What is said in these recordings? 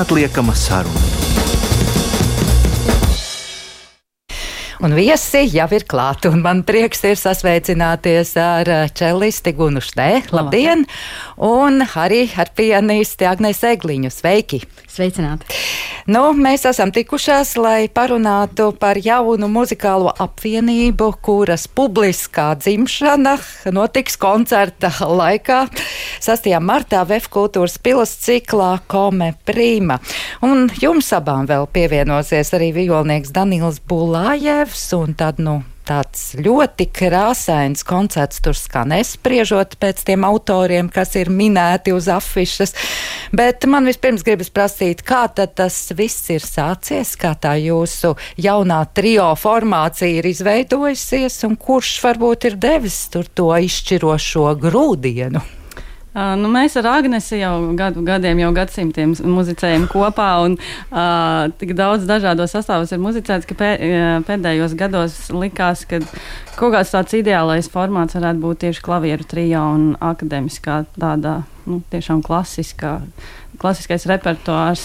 neatliekama saruna. Un viesi jau ir klāt, un man prieks ir sasveicināties ar eh, čelisti Gunu Štē. Labdien! Un arī ar pianisti Agnēs Egliņu. Sveiki! Sveicināti! Nu, mēs esam tikušās, lai parunātu par jaunu muzikālo apvienību, kuras publiskā dzimšana notiks koncerta laikā 6. martā VF kultūras pilas ciklā Kome Prima. Un jums abām vēl pievienosies arī violnieks Danils Bulājevs Krievs, un tad, nu, tāds ļoti krāsains koncerts tur skanēs, spriežot pēc tiem autoriem, kas ir minēti uz afišas. Bet man vispirms gribas prasīt, kā tad tas viss ir sācies, kā tā jūsu jaunā trio formācija ir izveidojusies, un kurš varbūt ir devis tur to izšķirošo grūdienu? Uh, nu, mēs ar Agnesi jau gadu, gadiem, jau gadsimtiem muzicējam kopā, un uh, tik daudz dažādos sastāvos ir muzicēts, ka pē, pēdējos gados likās, ka kaut kāds tāds ideālais formāts varētu būt tieši klavieru trijā un akadēmiskā tādā, nu, tiešām klasiskā klasiskais repertuārs,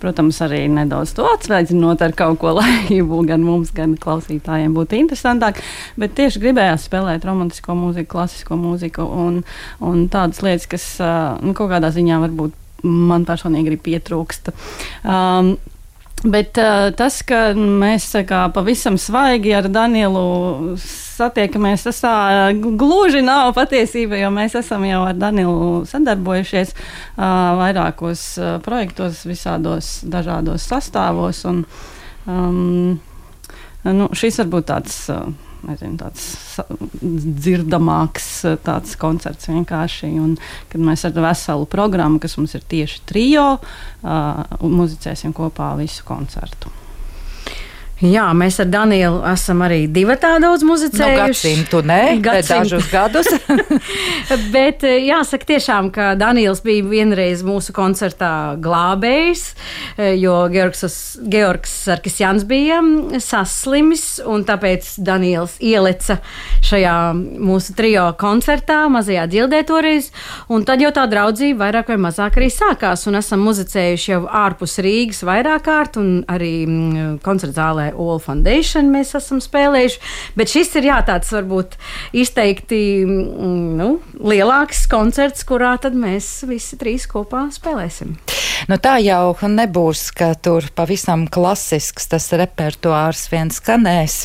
protams, arī nedaudz to atsveicinot ar kaut ko, lai gan mums, gan klausītājiem būtu interesantāk. Bet tieši gribējās spēlēt romantisko mūziku, klasisko mūziku un, un tādas lietas, kas nu, kaut kādā ziņā varbūt man personīgi arī pietrūkst. Um, Bet uh, tas, ka mēs kā, pavisam svaigi ar Danielu satiekamies, tas tā gluži nav patiesība, jo mēs esam jau ar Danielu sadarbojušies uh, vairākos uh, projektos, visādos dažādos sastāvos. Un, um, nu, šis varbūt tāds. Uh, nezinu, tāds dzirdamāks tāds koncerts vienkārši. Un, kad mēs ar veselu programmu, kas mums ir tieši trijo, uh, muzicēsim kopā visu koncertu. Jā, mēs ar Danielu esam arī divi tādi daudz muzicējuši. Nu, gadsimtu, nē, gadsimtu. dažus gadus. bet eh, jāsaka tiešām, ka Daniels bija vienreiz mūsu koncertā glābējs, eh, jo Georgs, Georgs Sarkisjans bija mm, saslimis, un tāpēc Daniels ieleca šajā mūsu trijo koncertā, mazajā ģildē toreiz, un tad jau tā draudzība vairāk vai mazāk arī sākās, un esam muzicējuši jau ārpus Rīgas vairāk kārt, un arī mm, zālē All Foundation mēs esam spēlējuši. Bet šis ir jā, tāds varbūt izteikti mm, nu, lielāks koncerts, kurā tad mēs visi trīs kopā spēlēsim. Nu, tā jau nebūs, ka tur pavisam klasisks tas repertuārs viens skanēs.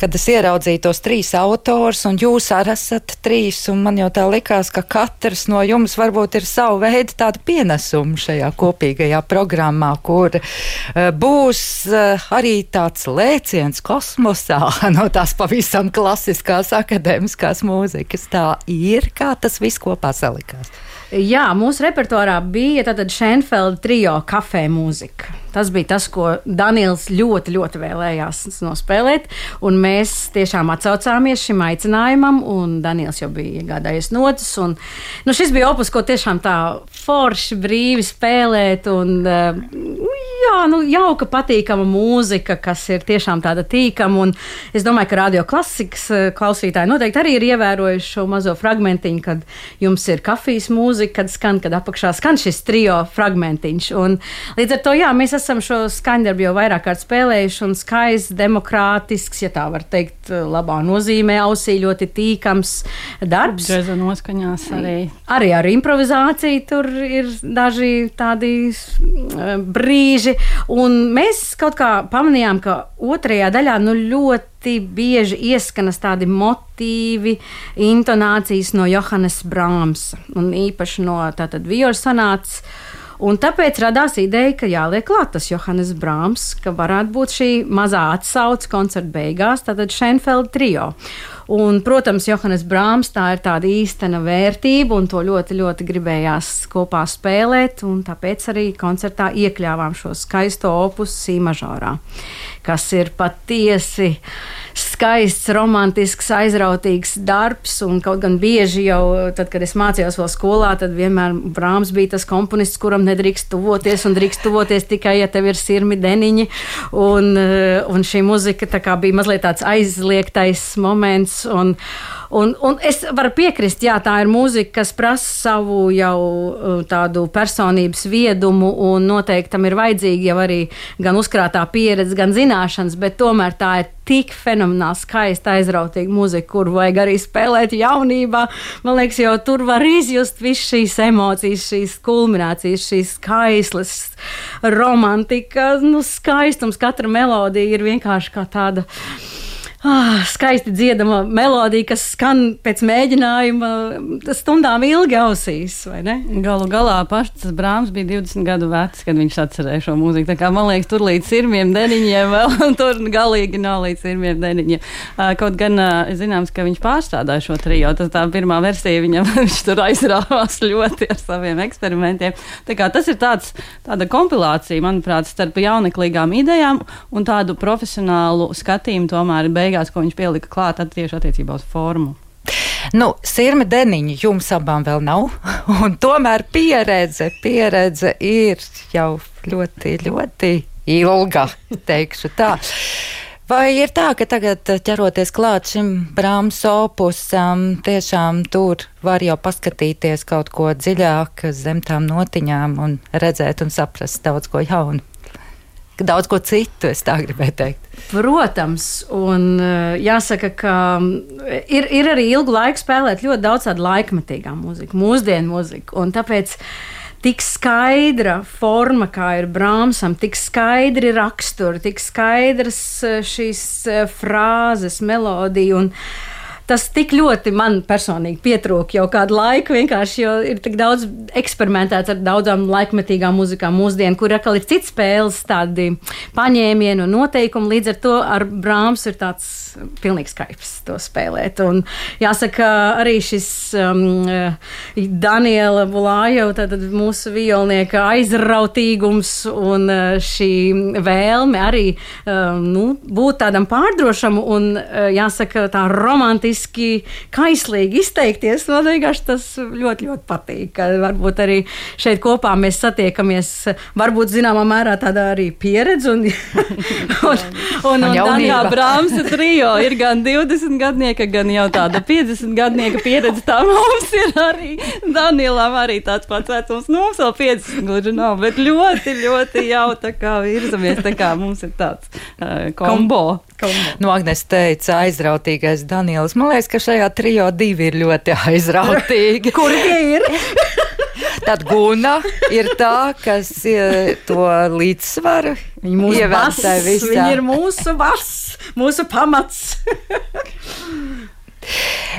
Kad es ieraudzīju tos trīs autors, un jūs arī esat trīs, un man jau tā likās, ka katrs no jums varbūt ir savu veidu tādu pienesumu šajā kopīgajā programmā, kur uh, būs uh, arī tāds lēciens kosmosā no tās pavisam klasiskās akadēmiskās mūzikas. Tā ir, kā tas viss kopā salikās. Jā, mūsu repertuārā bija Šenfelda trio kafē mūzika. Tas bija tas, ko Daniels ļoti, ļoti vēlējās nospēlēt. Mēs tiešām atsaucāmies šim aicinājumam, un Daniels jau bija iegādājies notis. Un, nu, šis bija opus, ko tiešām tā forši brīvi spēlēt. Un, uh, jā, nu, jauka, patīkama mūzika, kas ir tiešām tāda tīkama. Es domāju, ka radio klasikas eh, klausītāji noteikti arī ir ievērojuši šo mazo fragmentiņu, kad jums ir kafijas mūzika, kad skan, kad apakšā skan šis trio fragmentiņš. Un līdz ar to, jā, mēs esam šo skaņdarbu jau vairāk kārt spēlējuši, un skaists, demokrātisks, ja tā var teikt, labā nozīmē, ausī ļoti tīkams darbs. Džeza noskaņās arī. Arī ar improvizāciju tur ir daži tādi eh, brīži Un mēs kaut kā pamanījām, ka otrajā daļā nu, ļoti bieži ieskanas tādi motīvi, intonācijas no Johannes Brāms un īpaši no viola sanācijas. Un tāpēc radās ideja, ka jāliek klāt tas Johannes Brāms, ka varētu būt šī mazā atsauce koncerta beigās, tātad Šenfelda trio. Un, protams, Johannes Brāms tā ir tāda īstena vērtība, un to ļoti, ļoti gribējās kopā spēlēt. Tāpēc arī koncertā iekļāvām šo skaisto opus Sīmažorā, kas ir patiesi skaists, romantisks, aizrautīgs darbs. Kaut gan bieži jau, tad, kad es mācījos vēl skolā, tad vienmēr Brāms bija tas komponists, kuram nedrīkst tuvoties, un drīkst tuvoties tikai, ja tev ir sirmi deniņi. Un, un šī muzika bija mazliet tāds aizliegtais moments. Un, Un, un es varu piekrist, jā, tā ir mūzika, kas prasa savu jau uh, tādu personības viedumu, un noteikti tam ir vajadzīga jau arī gan uzkrātā pieredze, gan zināšanas, bet tomēr tā ir tik fenomenāli skaista, aizrautīga mūzika, kur vajag arī spēlēt jaunībā. Man liekas, jau tur var izjust visas šīs emocijas, šīs kulminācijas, šīs skaislas, romantika, nu, skaistums. Katra melodija ir vienkārši kā tāda ah, skaisti dziedama melodija, kas skan pēc mēģinājuma stundām ilgi ausīs. Galu galā pats Brāms bija 20 gadu vecs, kad viņš atcerēja šo mūziku. Tā kā man liekas, tur līdz sirmiem deniņiem vēl, tur galīgi nav līdz sirmiem deniņiem. Kaut gan zināms, ka viņš pārstrādāja šo trijo. Tas tā pirmā versija viņam viņš tur aizrāvās ļoti ar saviem eksperimentiem. Tā kā tas ir tāds, tāda kompilācija, manuprāt, starp jauneklīgām idejām un tādu profesionālu skatījumu tomēr beigās beigās, ko viņš pielika klāt tieši attiecībā uz formu. Nu, sirma deniņa jums abām vēl nav, un tomēr pieredze, pieredze ir jau ļoti, ļoti ilga, teikšu tā. Vai ir tā, ka tagad ķeroties klāt šim brāmas opusam, tiešām tur var jau paskatīties kaut ko dziļāk zem tām notiņām un redzēt un saprast daudz ko jaunu? Daudz ko citu, es tā gribēju teikt. Protams, un eh, jāsaka, ka mm, ir, ir arī ilgu laiku spēlēt ļoti daudz tādu laikmetīgā mūziku, mūsdienu mūziku. Un tāpēc tik skaidra forma, kā ir Brāmsam, tik skaidri raksturi, tik skaidras eh, šīs eh, frāzes, melodija. Un, tas tik ļoti man personīgi pietrūka jau kādu laiku, vienkārši jo ir tik daudz eksperimentēts ar daudzām laikmetīgām muzikām mūsdienu, kur atkal ir cits spēles, tādi paņēmieni un noteikumi. Līdz ar to ar Brāms ir tāds pilnīgs kaips to spēlēt. Un jāsaka, arī šis um, Daniela Bulājeva, tātad mūsu violnieka aizrautīgums un uh, šī vēlme arī um, nu, būt tādam pārdrošam un jāsaka tā romantiski kaislīgi izteikties. Man vienkārši tas ļoti, ļoti patīk. Varbūt arī šeit kopā mēs satiekamies, varbūt zināmā mērā tādā arī pieredze. Un, un, un, un, un kā Brāmsa trijo ir gan 20 gadnieka, gan jau tāda 50 gadnieka pieredze. Tā mums ir arī Danielam arī tāds pats vecums. Nu, mums vēl 50 gluži nav, bet ļoti, ļoti jau tā kā virzamies. Tā kā mums ir tāds uh, kombo. Nu, Agnēs teica, aizrautīgais Daniels. Man liekas, ka šajā trijo divi ir ļoti aizrautīgi. Kur tie ir? Tad guna ir tā, kas to līdzsvaru ievērtē visā. Viņa ir mūsu vas, mūsu pamats.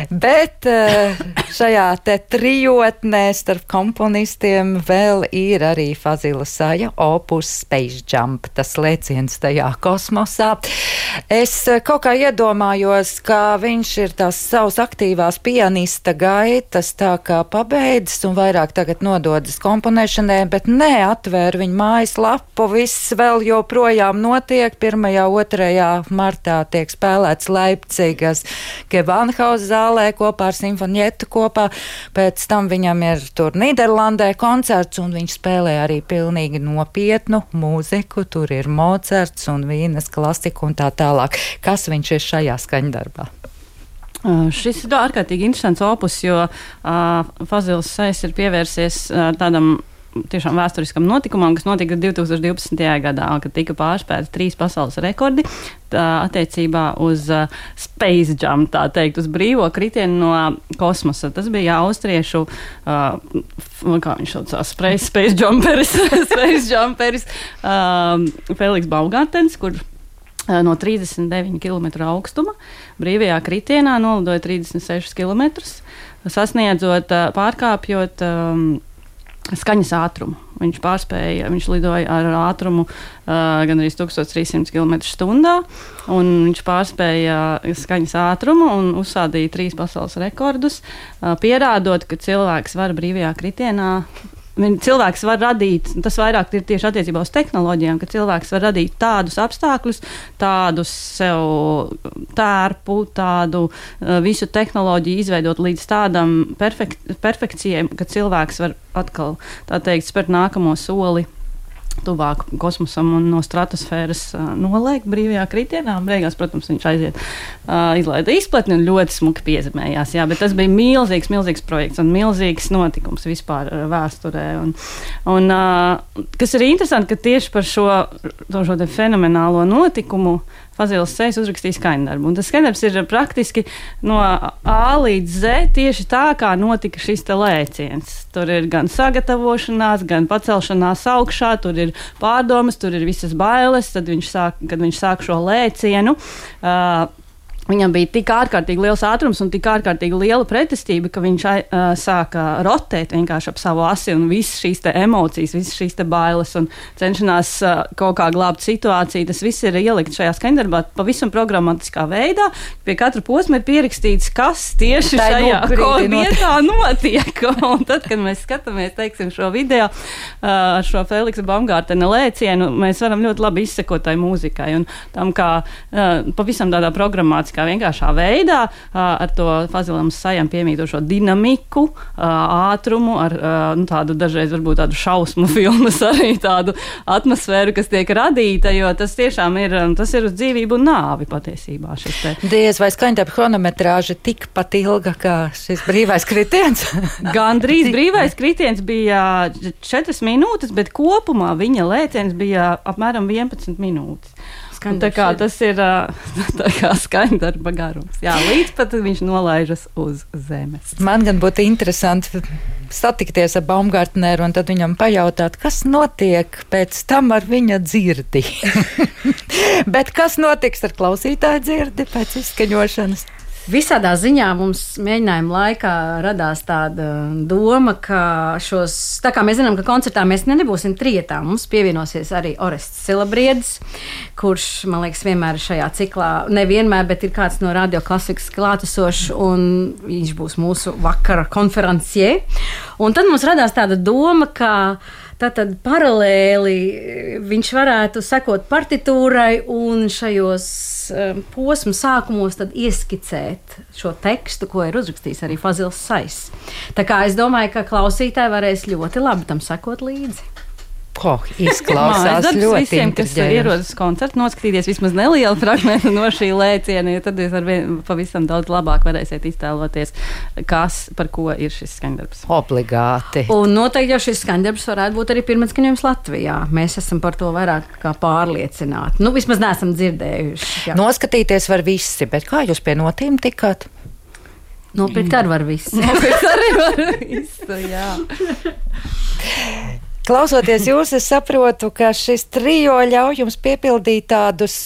Bet eh, šajā te trijotnē starp komponistiem vēl ir arī Fazila Saja opus Space Jump, tas lēciens tajā kosmosā. Es eh, kaut kā iedomājos, ka viņš ir tās savas aktīvās pianista gaitas tā kā pabeidzis un vairāk tagad nododas komponēšanai, bet neatvēr viņa mājas lapu, viss vēl joprojām notiek. 1. 2. martā tiek spēlēts Leipcigas Gevanhaus zālē kopā ar simfonietu kopā. Pēc tam viņam ir tur Nīderlandē koncerts, un viņš spēlē arī pilnīgi nopietnu mūziku. Tur ir Mocards un Vīnes klasika un tā tālāk. Kas viņš ir šajā skaņdarbā? Uh, šis ir ārkārtīgi interesants opus, jo uh, Fazils Sais ir pievērsies uh, tādam tiešām vēsturiskam notikumam, kas notika 2012. gadā, kad tika pārspēti trīs pasaules rekordi tā, attiecībā uz uh, space jump, tā teikt, uz brīvo kritienu no kosmosa. Tas bija austriešu, uh, kā viņš saucās, space, space jumperis, space jumperis uh, Feliks Baumgartens, kur uh, no 39 km augstuma brīvajā kritienā nolidoja 36 km, sasniedzot, pārkāpjot um, skaņas ātrumu. Viņš pārspēja, viņš lidoja ar ātrumu uh, gan arī 1300 km/h. Viņš pārspēja skaņas ātrumu un uzsādīja trīs pasaules rekordus, uh, pierādot, ka cilvēks var brīvajā kritienā cilvēks var radīt, tas vairāk ir tieši attiecībā uz tehnoloģijām, ka cilvēks var radīt tādus apstākļus, tādus sev tērpu, tādu uh, visu tehnoloģiju izveidot līdz tādam perfek perfekcijai, ka cilvēks var atkal, tā teikt, spērt nākamo soli tuvāk kosmosam un no stratosfēras uh, noliek brīvajā kritienā. Beigās, protams, viņš aiziet, uh, izlaida izplatni un ļoti smuki piezemējās. Jā, bet tas bija milzīgs, milzīgs projekts un milzīgs notikums vispār vēsturē. Un, un, uh, kas ir interesanti, ka tieši par šo, šo fenomenālo notikumu Fazils Sejs uzrakstījis skaņdarbu. Un tas skaņdarbs ir praktiski no A līdz Z tieši tā, kā notika šis lēciens. Tur ir gan sagatavošanās, gan pacelšanās augšā, tur ir pārdomas, tur ir visas bailes, tad viņš sāk, kad viņš sāk šo lēcienu. Uh, Viņam bija tik ārkārtīgi liels ātrums un tik ārkārtīgi liela pretestība, ka viņš uh, sāka rotēt vienkārši ap savu asi un visas šīs emocijas, visas šīs bailes un cenšanās uh, kaut kā glābt situāciju. Tas viss ir ielikts šajā skandarbā pavisam programmatiskā veidā. Pie katra posma ir pierakstīts, kas tieši Tā šajā vietā notiek. un tad, kad mēs skatāmies teiksim, šo video uh, ar šo Feliksa Baumgārtena lēcienu, mēs varam ļoti labi izsekot tai mūzikai un tam, kā uh, pavisam tādā programmātiskā kā vienkāršā veidā ar to fazilam sajam piemītošo dinamiku, ātrumu, ar nu, tādu dažreiz varbūt tādu šausmu filmas arī tādu atmosfēru, kas tiek radīta, jo tas tiešām ir, tas ir uz dzīvību un nāvi patiesībā. Diez vai skaņdarbs chronometrāža tikpat ilga kā šis brīvais kritiens? Gan drīz brīvais kritiens bija 4 minūtes, bet kopumā viņa lēciens bija apmēram 11 minūtes. Tā kā tas ir skaņdarba garums. Jā, līdz pat viņš nolaižas uz zemes. Man gan būtu interesanti satikties ar Baumgartneru un tad viņam pajautāt, kas notiek pēc tam ar viņa dzirdi. Bet kas notiks ar klausītāju dzirdi pēc izskaņošanas? Visādā ziņā mums mēģinājuma laikā radās tāda doma, ka šos, tā kā mēs zinām, ka koncertā mēs ne nebūsim trietā, mums pievienosies arī Orests Silabriedis, kurš, man liekas, vienmēr šajā ciklā, nevienmēr, bet ir kāds no radioklasikas klātesošs, un viņš būs mūsu vakara konferencie. Un tad mums radās tāda doma, ka Tātad paralēli viņš varētu sekot partitūrai un šajos um, posmu sākumos ieskicēt šo tekstu, ko ir uzrakstījis arī Fazils Sais. Tā kā es domāju, ka klausītāji varēs ļoti labi tam sekot līdzi. Ko izklausās ļoti visiem, kas ierodas koncertu, noskatīties vismaz nelielu fragment no šī lēciena, jo tad jūs ar vien pavisam daudz labāk varēsiet iztēloties, kas par ko ir šis skaņdarbs. Obligāti. Un noteikti jau šis skaņdarbs varētu būt arī pirmais skaņojums Latvijā. Mēs esam par to vairāk kā pārliecināti. Nu, vismaz neesam dzirdējuši. Jā. Noskatīties var visi, bet kā jūs pie notīm tikāt? Nopirkt arī var visu. Nopirkt arī var visu, jā. Klausoties jūs, es saprotu, ka šis trijo ļauj jums piepildīt tādus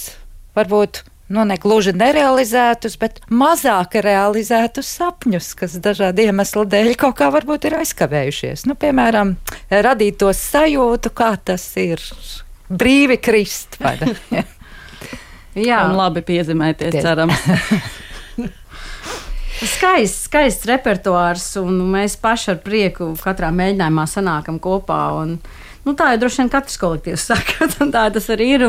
varbūt nu, ne gluži nerealizētus, bet mazāk realizētus sapņus, kas dažādu iemeslu dēļ kaut kā varbūt ir aizkavējušies. Nu, piemēram, radīt to sajūtu, kā tas ir brīvi krist. Jā, un labi piezemēties, cerams. Skaists, skaists repertuārs, un mēs paši ar prieku katrā mēģinājumā sanākam kopā. Un, nu, tā jau droši vien katrs kolektīvs saka, tā tas arī ir.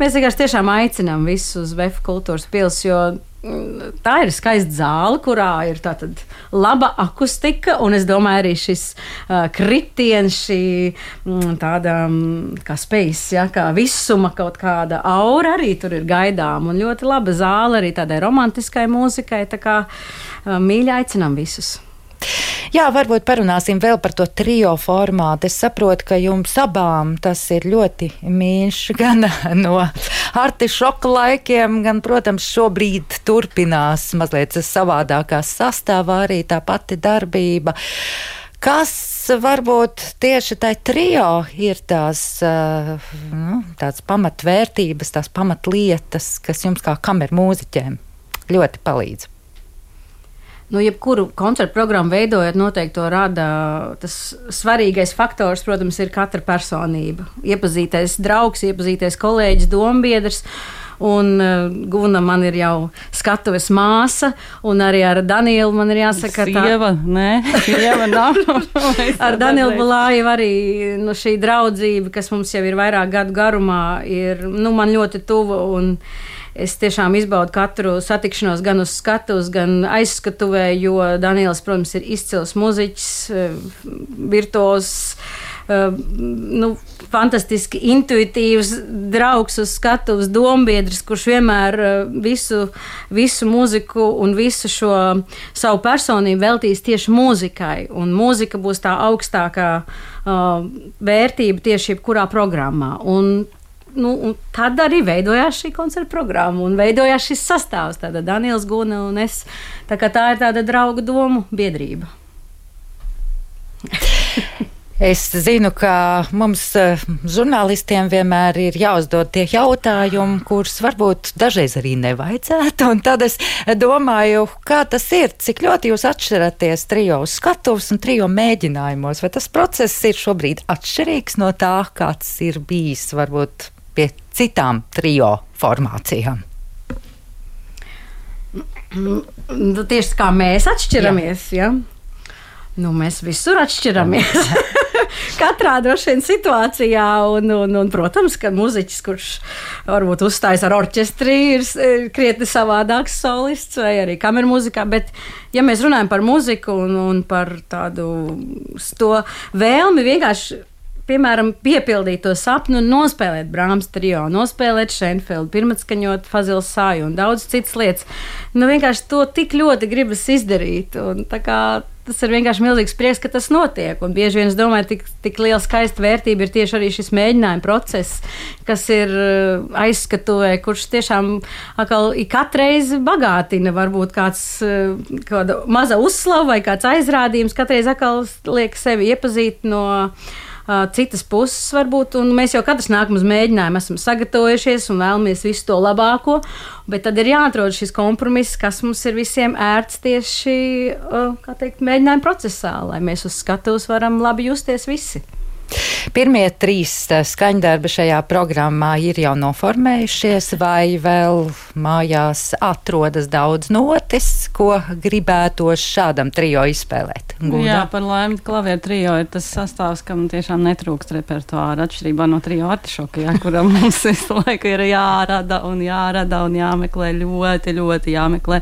Mēs vienkārši tiešām aicinām visus uz VF kultūras pilsētu, jo tā ir skaista zāle, kurā ir laba akustika, un es domāju, arī šis uh, kritiens, šī mm, tāda um, kā spējas, ja, kā visuma kaut kāda aura arī tur ir gaidām, un ļoti laba zāle arī tādai romantiskai mūzikai. Tā kā uh, mīļi aicinām visus. Jā, varbūt parunāsim vēl par to trio formātu. Es saprotu, ka jums abām tas ir ļoti mīļš, gan no artišoka laikiem, gan, protams, šobrīd turpinās mazliet savādākā sastāvā arī tā pati darbība. Kas varbūt tieši tai trio ir tās uh, nu, pamatvērtības, tās pamatlietas, kas jums kā kameru mūziķiem ļoti palīdz? Nu, jebkuru koncertu programmu veidojot, noteikti to rada. Tas svarīgais faktors, protams, ir katra personība. Iepazīties draugs, iepazīties kolēģis, dombiedrs. Un uh, Guna man ir jau skatuves māsa, un arī ar Danielu man ir jāsaka, ka tā ir. Nē, sieva nav. ar Danielu Balāju arī nu, šī draudzība, kas mums jau ir vairāk gadu garumā, ir nu, man ļoti tuva. Un, es tiešām izbaudu katru satikšanos gan uz skatuves, gan aizskatuvē, jo Daniels, protams, ir izcils muziķis, virtuos Uh, nu, fantastiski intuitīvs draugs uz skatuves, dombiedrs, kurš vienmēr uh, visu, visu mūziku un visu šo savu personību veltīs tieši mūzikai. Un mūzika būs tā augstākā uh, vērtība tieši jebkurā programmā. Un, nu, tad arī veidojās šī koncerta programma un veidojās šis sastāvs. Tāda Daniels Guna un es. Tā, tā ir tāda draugu domu biedrība. Es zinu, ka mums, eh, žurnālistiem, vienmēr ir jāuzdod tie jautājumi, kurus varbūt dažreiz arī nevajadzētu. Un tad es domāju, kā tas ir, cik ļoti jūs atšķiraties trijo skatuves un trijo mēģinājumos. Vai tas process ir šobrīd atšķirīgs no tā, kāds ir bijis varbūt pie citām trijo formācijām? Nu, tieši kā mēs atšķiramies. Jā. Ja? Nu, mēs visur atšķiramies. Katrā droši vien situācijā, un, un, un, protams, ka muzeķis, kurš varbūt uzstājas ar orķestri, ir krietni savādāks solists vai arī kameru mūzikā. Bet, ja mēs runājam par muziku un, un par tādu to vēlmi vienkārši piemēram, piepildīt to sapni un nospēlēt Brāmas trio, nospēlēt Šenfeldu, pirmatskaņot Fazils Sāju un daudz citas lietas. Nu, vienkārši to tik ļoti gribas izdarīt. Un, tas ir vienkārši milzīgs prieks, ka tas notiek. Un bieži vien es domāju, tik, tik liela skaista vērtība ir tieši arī šis mēģinājuma process, kas ir uh, aizskatuvē, kurš tiešām atkal katreiz bagātina. Varbūt kāds uh, kāda maza uzslava vai kāds aizrādījums, katreiz atkal liek sevi iepazīt no citas puses, varbūt. Mēs jau katrs nākam uz mēģinājumu, esam sagatavojušies un vēlamies visu to labāko. Bet tad ir jāatrod šis kompromiss, kas mums ir visiem ērts tieši teikt, mēģinājuma procesā, lai mēs uz skatuves varam labi justies visi. Pirmie trīs eh, skaņdarbi šajā programmā ir jau noformējušies, vai vēl mājās atrodas daudz notis, ko gribētos šādam trijo izspēlēt? Guda? Jā, par laimi klavieru trijo ir tas sastāvs, kam tiešām netrūkst repertuāra atšķirībā no trijo artišoka, jā, kuram mums visu laiku ir jārada un jārada un jāmeklē ļoti, ļoti jāmeklē.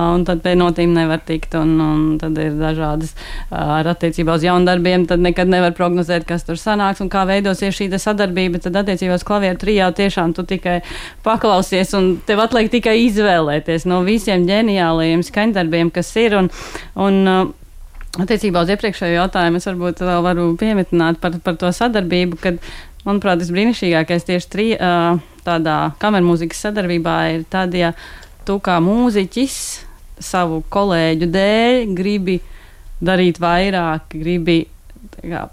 Un tad pie notīm nevar tikt un, un tad ir dažādas ar attiecībā uz jaundarbiem, tad nekad nevar prognozēt, kas tur sanāks un kā veidosies šī sadarbība, tad attiecībos klavieru trijā tiešām tu tikai paklausies un tev atliek tikai izvēlēties no visiem ģeniālajiem skaņdarbiem, kas ir. Un, un, uh, Attiecībā uz iepriekšējo jautājumu es varbūt vēl varu pieminēt par, par to sadarbību, kad, manuprāt, tas brīnišķīgākais tieši tri, uh, tādā kamermūzikas sadarbībā ir tad, ja tu kā mūziķis savu kolēģu dēļ gribi darīt vairāk, gribi kā,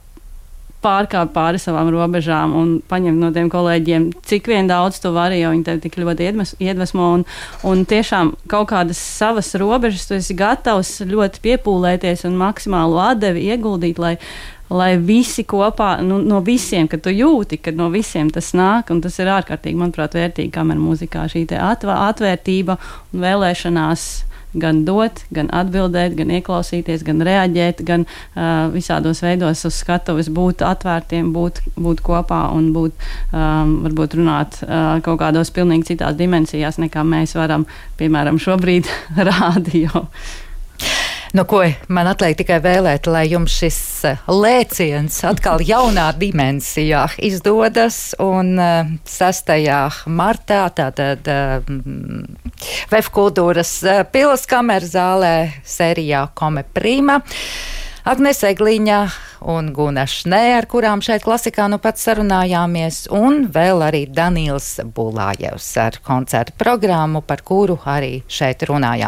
pārkāpt pāri savām robežām un paņemt no tiem kolēģiem, cik vien daudz tu vari, jo viņi tev tik ļoti iedvesmo. Un, un tiešām kaut kādas savas robežas tu esi gatavs ļoti piepūlēties un maksimālu atdevi ieguldīt, lai, lai visi kopā, nu, no visiem, kad tu jūti, ka no visiem tas nāk, un tas ir ārkārtīgi, manuprāt, vērtīgi kamerā mūzikā, šī atvērtība un vēlēšanās gan dot, gan atbildēt, gan ieklausīties, gan reaģēt, gan uh, visādos veidos uz skatuves būt atvērtiem, būt, būt kopā un būt, um, varbūt runāt uh, kaut kādos pilnīgi citās dimensijās, nekā mēs varam, piemēram, šobrīd rādio. Nu, ko man atliek tikai vēlēt, lai jums šis eh, lēciens atkal jaunā dimensijā izdodas. Un 6. Eh, martā tātad Vēf kultūras eh, pilas kameras zālē sērijā Kome Prima. Agnes Egliņa un Guna Šnē, ar kurām šeit klasikā nu pat sarunājāmies, un vēl arī Danils Bulājevs ar koncertu programmu, par kuru arī šeit runājām.